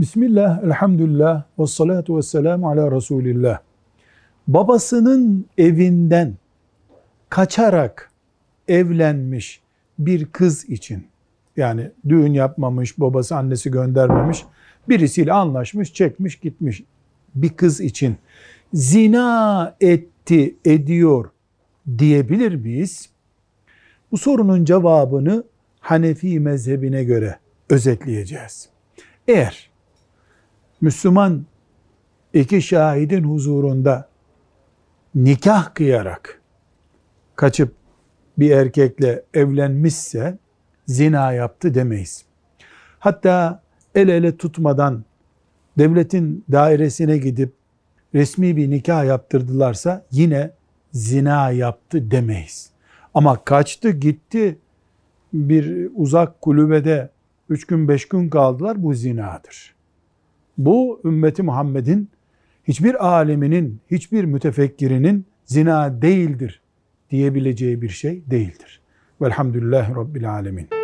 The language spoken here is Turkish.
Bismillah, elhamdülillah, ve salatu ve selamu ala Resulillah. Babasının evinden kaçarak evlenmiş bir kız için, yani düğün yapmamış, babası annesi göndermemiş, birisiyle anlaşmış, çekmiş, gitmiş bir kız için zina etti, ediyor diyebilir miyiz? Bu sorunun cevabını Hanefi mezhebine göre özetleyeceğiz. Eğer Müslüman iki şahidin huzurunda nikah kıyarak kaçıp bir erkekle evlenmişse zina yaptı demeyiz. Hatta el ele tutmadan devletin dairesine gidip resmi bir nikah yaptırdılarsa yine zina yaptı demeyiz. Ama kaçtı gitti bir uzak kulübede üç gün beş gün kaldılar bu zinadır. Bu ümmeti Muhammed'in hiçbir aleminin, hiçbir mütefekkirinin zina değildir diyebileceği bir şey değildir. Velhamdülillahi Rabbil Alemin.